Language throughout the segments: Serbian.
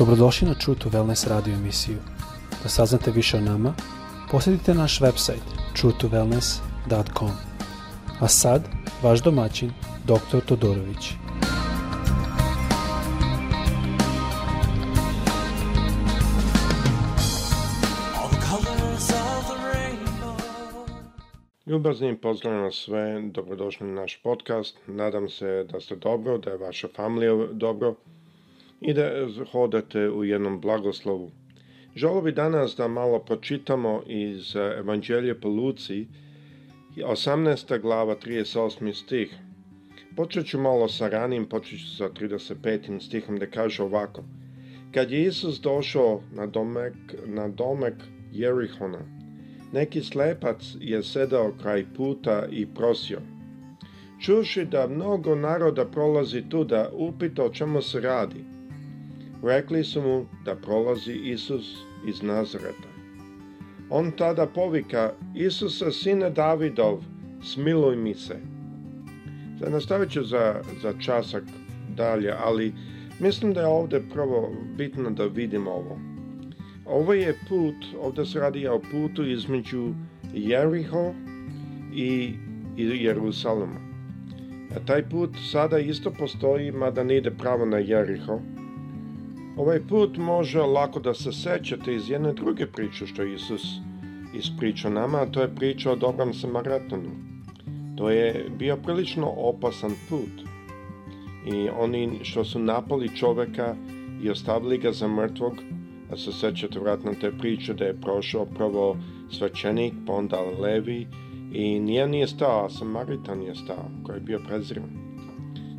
Dobrodošli na True to Wellness radio emisiju. Da saznate više o nama, posjetite naš website truetowellness.com. A sad, vaš domaćin, dr. Todorović. Ljubaznim pozdravljam sve, dobrodošli na naš podcast. Nadam se da ste dobro, da je vaša familija dobro, i da hodate u jednom blagoslovu. Želo bi danas da malo pročitamo iz e, Evanđelje po Luci, 18. glava, 38. stih. Počet ću malo sa ranim, počet ću sa 35. stihom gde da kaže ovako. Kad je Isus došao na domek, na domek Jerihona, neki slepac je sedao kraj puta i prosio. Čuši da mnogo naroda prolazi tuda, upitao čemu se radi. Rekli su mu da prolazi Isus iz Nazareta. On tada povika, Isusa, sine Davidov, smiluj mi se. Sada nastavit ću za, za časak dalje, ali mislim da je ovde prvo bitno da vidim ovo. Ovo je put, ovde se radi o putu između Jeriho i Jerusalema. A e, taj put sada isto postoji, mada ne ide pravo na Jeriho, Ovaj put može lako da se sećate iz jedne druge priče što je Isus ispričao nama, a to je priča o dobrom Samaritanu. To je bio prilično opasan put. I oni što su napali čoveka i ostavili ga za mrtvog, a se sećate vratno te priče da je prošao prvo svećenik, pa onda levi i nijen nije stao, a Samaritan je stao, koji je bio preziran.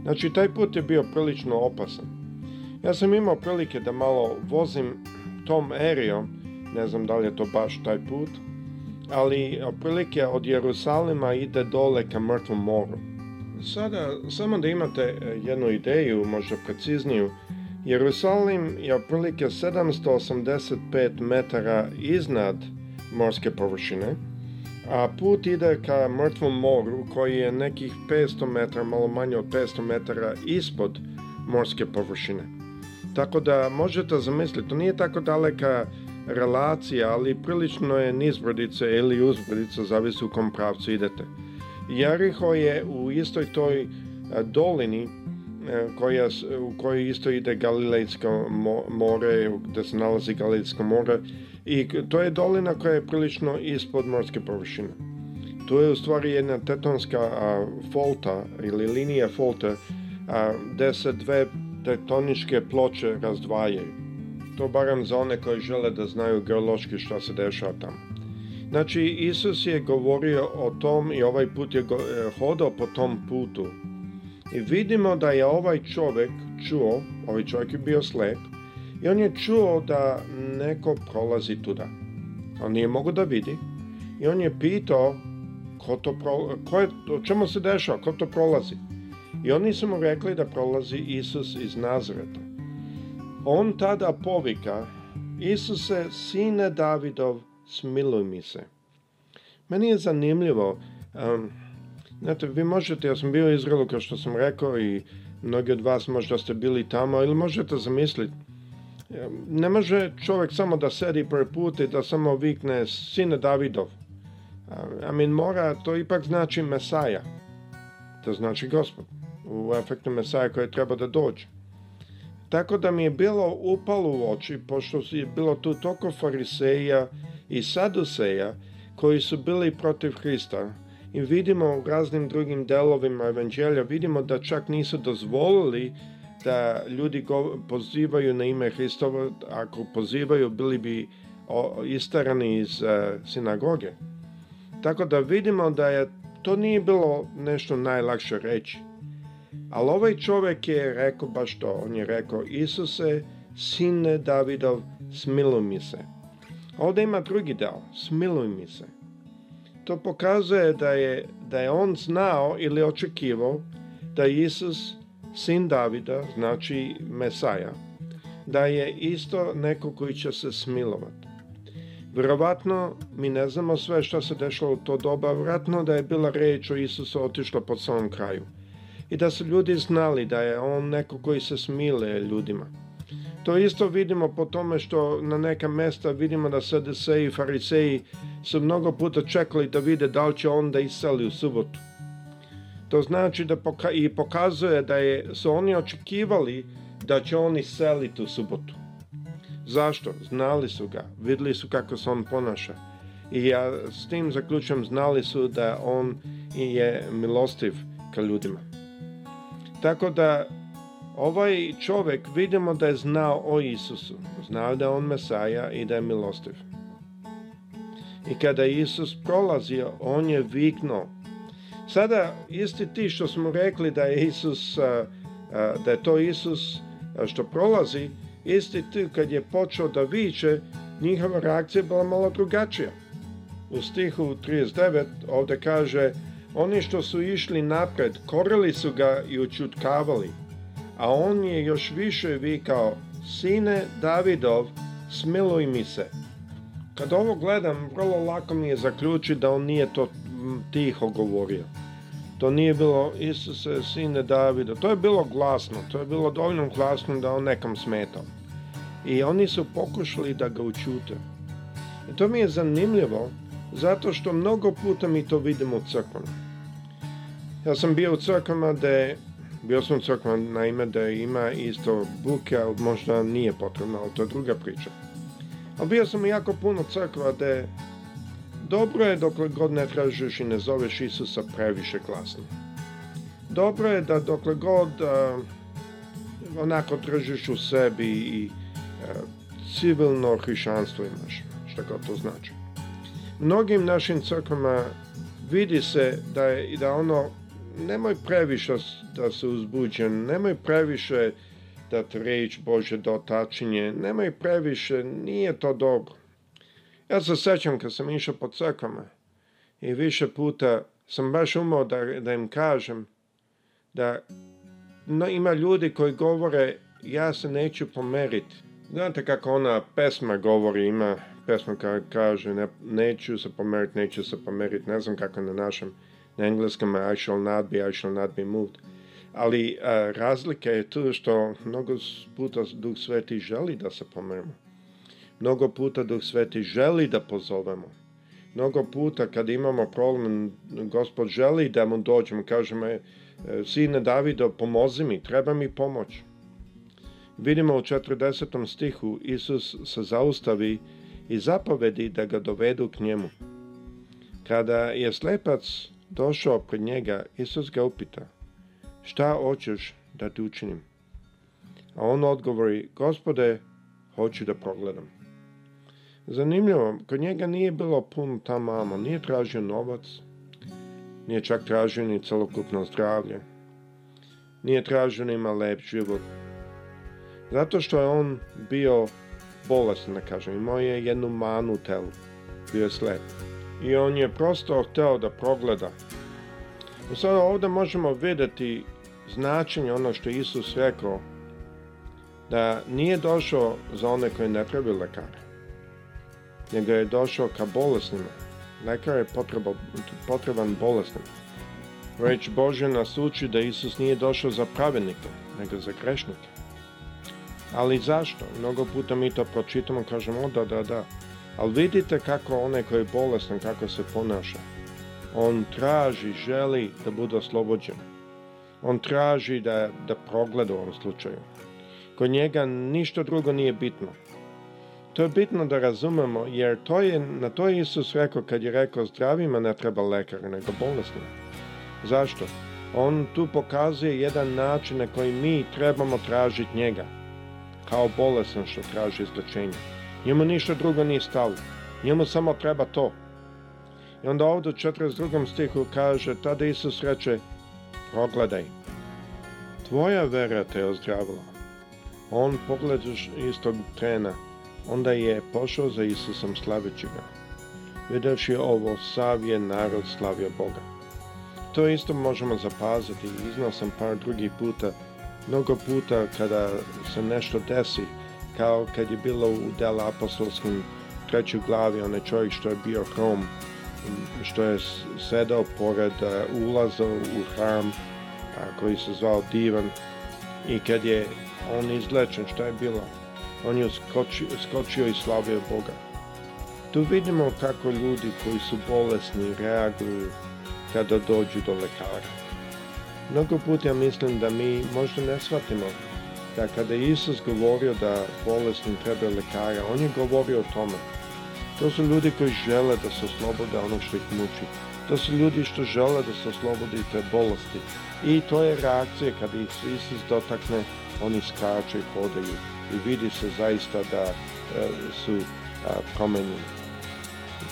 Znači, taj put je bio prilično opasan. Ja sam imao prilike da malo vozim tom erijom, ne znam da li je to baš taj put, ali otprilike od Jerusalima ide dole ka Mrtvom moru. Sada, samo da imate e, jednu ideju, možda precizniju, Jerusalim je prilike 785 metara iznad morske površine, a put ide ka Mrtvom moru koji je nekih 500 metara, malo manje od 500 metara ispod morske površine. Tako da možete zamisliti, to nije tako daleka relacija, ali prilično je nizbrdice ili uzbrdice, zavisi u kom pravcu idete. Jariho je u istoj toj e, dolini e, koja, u kojoj isto ide Galilejsko more, gde se nalazi Galilejsko more i to je dolina koja je prilično ispod morske površine. To je u stvari jedna tetonska a, folta ili linija folte a, gde se dve tektoničke ploče razdvajaju. To barem za one koji žele da znaju geološki šta se dešava tamo. Znači, Isus je govorio o tom i ovaj put je e, hodao po tom putu. I vidimo da je ovaj čovjek čuo, ovaj čovjek je bio slep, i on je čuo da neko prolazi tuda. On nije mogao da vidi. I on je pitao ko to pro, ko je, čemu se dešava, ko to prolazi. I oni su mu rekli da prolazi Isus iz Nazreta. On tada povika, Isuse, sine Davidov, smiluj mi se. Meni je zanimljivo, um, znate, vi možete, ja sam bio u Izraelu, kao što sam rekao, i mnogi od vas možda ste bili tamo, ili možete zamisliti, ne može čovjek samo da sedi prvi put i da samo vikne sine Davidov. Amin mora, to ipak znači Mesaja. To znači Gospod u efektu Mesaja koje treba da dođe. Tako da mi je bilo upalo u oči, pošto je bilo tu toko fariseja i saduseja koji su bili protiv Hrista. I vidimo u raznim drugim delovima evanđelja, vidimo da čak nisu dozvolili da ljudi go, pozivaju na ime Hristova, ako pozivaju bili bi istarani iz e, sinagoge. Tako da vidimo da je to nije bilo nešto najlakše reći. Ali ovaj čovek je rekao baš pa to, on je rekao Isuse, sine Davidov, smiluj mi se. Ovde ima drugi deo, smiluj mi se. To pokazuje da je, da je on znao ili očekivao da je Isus sin Davida, znači Mesaja, da je isto neko koji će se smilovati. Verovatno, mi ne znamo sve što se dešlo u to doba, verovatno da je bila reč o Isusu otišla pod samom kraju – i da su ljudi znali da je on neko koji se smile ljudima. To isto vidimo po tome što na neka mesta vidimo da Sadeseji i Fariseji su mnogo puta čekali da vide da li će on da iseli u subotu. To znači da poka i pokazuje da je, su oni očekivali da će on iseliti u subotu. Zašto? Znali su ga, videli su kako se on ponaša. I ja s tim zaključujem, znali su da on je milostiv ka ljudima. Tako da ovaj čovek vidimo da je znao o Isusu, znao da on Mesaja i da je milostiv. I kada Isus prolazio, on je viknuo. Sada, isti ti što smo rekli da je Isus, da je to Isus što prolazi, isti ti kad je počeo da viče, njihova reakcija bila malo drugačija. U stihu 39 ovde kaže, Oni što su išli napred, korili su ga i učutkavali, a on je još više vikao, sine Davidov, smiluj mi se. Kad ovo gledam, vrlo lako mi je zaključiti da on nije to tiho govorio. To nije bilo Isuse, sine Davida. To je bilo glasno, to je bilo dovoljno glasno da on nekam smetao. I oni su pokušali da ga učute. I to mi je zanimljivo, Zato što mnogo puta mi to vidimo u crkvama. Ja sam bio u crkvama da je, bio sam u crkvama naime da ima isto buka, možda nije potrebno, ali to je druga priča. Ali bio sam u jako puno crkva da je, dobro je dokle god ne tražiš i ne zoveš Isusa previše glasno. Dobro je da dokle god a, onako tražiš u sebi i a, civilno hrišanstvo imaš, što god to znači mnogim našim crkvama vidi se da je da ono nemoj previše da se uzbuđen, nemoj previše da te reč Bože dotačinje, da nemoj previše, nije to dobro. Ja se sećam kad sam išao po crkvama i više puta sam baš umao da, da im kažem da no, ima ljudi koji govore ja se neću pomeriti. Znate kako ona pesma govori, ima pesma koja kaže ne, neću se pomeriti, neću se pomeriti, ne znam kako na našem, na engleskom I shall not be, I shall not be moved. Ali a, e, razlika je tu što mnogo puta Duh Sveti želi da se pomerimo. Mnogo puta Duh Sveti želi da pozovemo. Mnogo puta kad imamo problem, Gospod želi da mu dođemo, kažemo, e, sine Davido, pomozi mi, treba mi pomoć. Vidimo u 40. stihu, Isus se zaustavi i zapovedi da ga dovedu k njemu. Kada je slepac došao pred njega, Isus ga upita, šta hoćeš da ti učinim? A on odgovori, gospode, hoću da progledam. Zanimljivo, kod njega nije bilo puno mama, nije tražio novac, nije čak tražio ni celokupno zdravlje, nije tražio ni ima lep život, zato što je on bio bolestan, da kažem. Imao je jednu manu u telu. Bio je slep. I on je prosto hteo da progleda. I sada ovde možemo videti značenje ono što Isus rekao da nije došao za one koje ne pravi lekare, nego je došao ka bolesnima. Lekar je potreba, potreban bolesnima. Reč Bože nas uči da Isus nije došao za pravednike, nego za grešnike. Ali zašto? Mnogo puta mi to pročitamo, kažemo da, da, da. Ali vidite kako onaj koji je bolestan, kako se ponaša. On traži, želi da bude oslobođen. On traži da, da progleda u ovom slučaju. Kod njega ništa drugo nije bitno. To je bitno da razumemo, jer to je, na to je Isus rekao kad je rekao zdravima ne treba lekar, nego bolesnima. Zašto? On tu pokazuje jedan način na koji mi trebamo tražiti njega kao bolesan što traži izlečenje. Njemu ništa drugo nije stalo, njemu samo treba to. I onda ovde u 42. stihu kaže, tada Isus reče, progledaj, tvoja vera te je ozdravila. On pogledaš istog trena, onda je pošao za Isusom slaveći ga. Videvši ovo, sav je narod slavio Boga. To isto možemo zapaziti, iznao sam par drugih puta, Mnogo puta kada se nešto desi, kao kad je bilo u dela apostolskom trećoj glavi, onaj čovjek što je bio hrom, što je sedao pored e, ulaza u hram, a, e, koji se zvao Divan, i kad je on izlečen, što je bilo? On je skočio, skočio i slavio Boga. Tu vidimo kako ljudi koji su bolesni reaguju kada dođu do lekara. Mnogo puta ja mislim da mi možda ne shvatimo da kada je Isus govorio da bolesnim treba lekara, on je govorio o tome. To su ljudi koji žele da se oslobode onog što ih muči. To su ljudi što žele da se oslobode i te bolesti. I to je reakcija kada ih Isus dotakne, oni skaču i hodaju. I vidi se zaista da e, su a, promenjeni.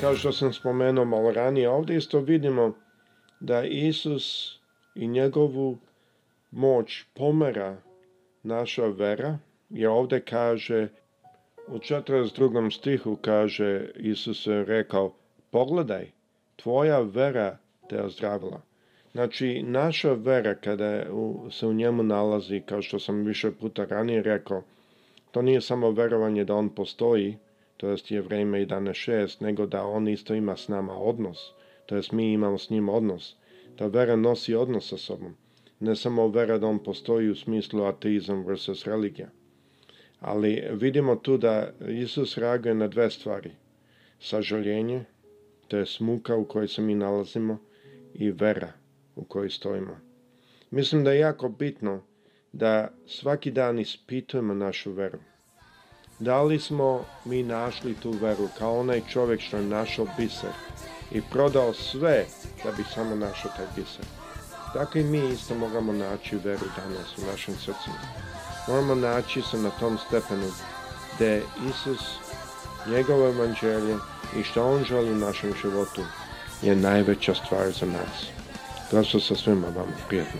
Kao što sam spomenuo malo ranije, ovde isto vidimo da Isus i njegovu moć pomera naša vera, je ovde kaže, u 42. stihu kaže, Isus je rekao, pogledaj, tvoja vera te je ozdravila. Znači, naša vera kada se u njemu nalazi, kao što sam više puta ranije rekao, to nije samo verovanje da on postoji, to jest je vreme i dane šest, nego da on isto ima s nama odnos, to jest mi imamo s njim odnos. Ta vera nosi odnos sa sobom. Ne samo vera da on postoji u smislu ateizam versus religija. Ali vidimo tu da Isus reaguje na dve stvari. Sažaljenje, to je smuka u kojoj se mi nalazimo, i vera u kojoj stojimo. Mislim da je jako bitno da svaki dan ispitujemo našu veru. Da li smo mi našli tu veru kao onaj čovek što je našao biser i prodao sve da bi samo našao taj biser. Dakle, mi isto moramo naći veru danas u našim srcima. Moramo naći se na tom stepenu gdje Isus, njegovo evanđelje i što On želi u našem životu je najveća stvar za nas. Glasno sa svima vam prijetno.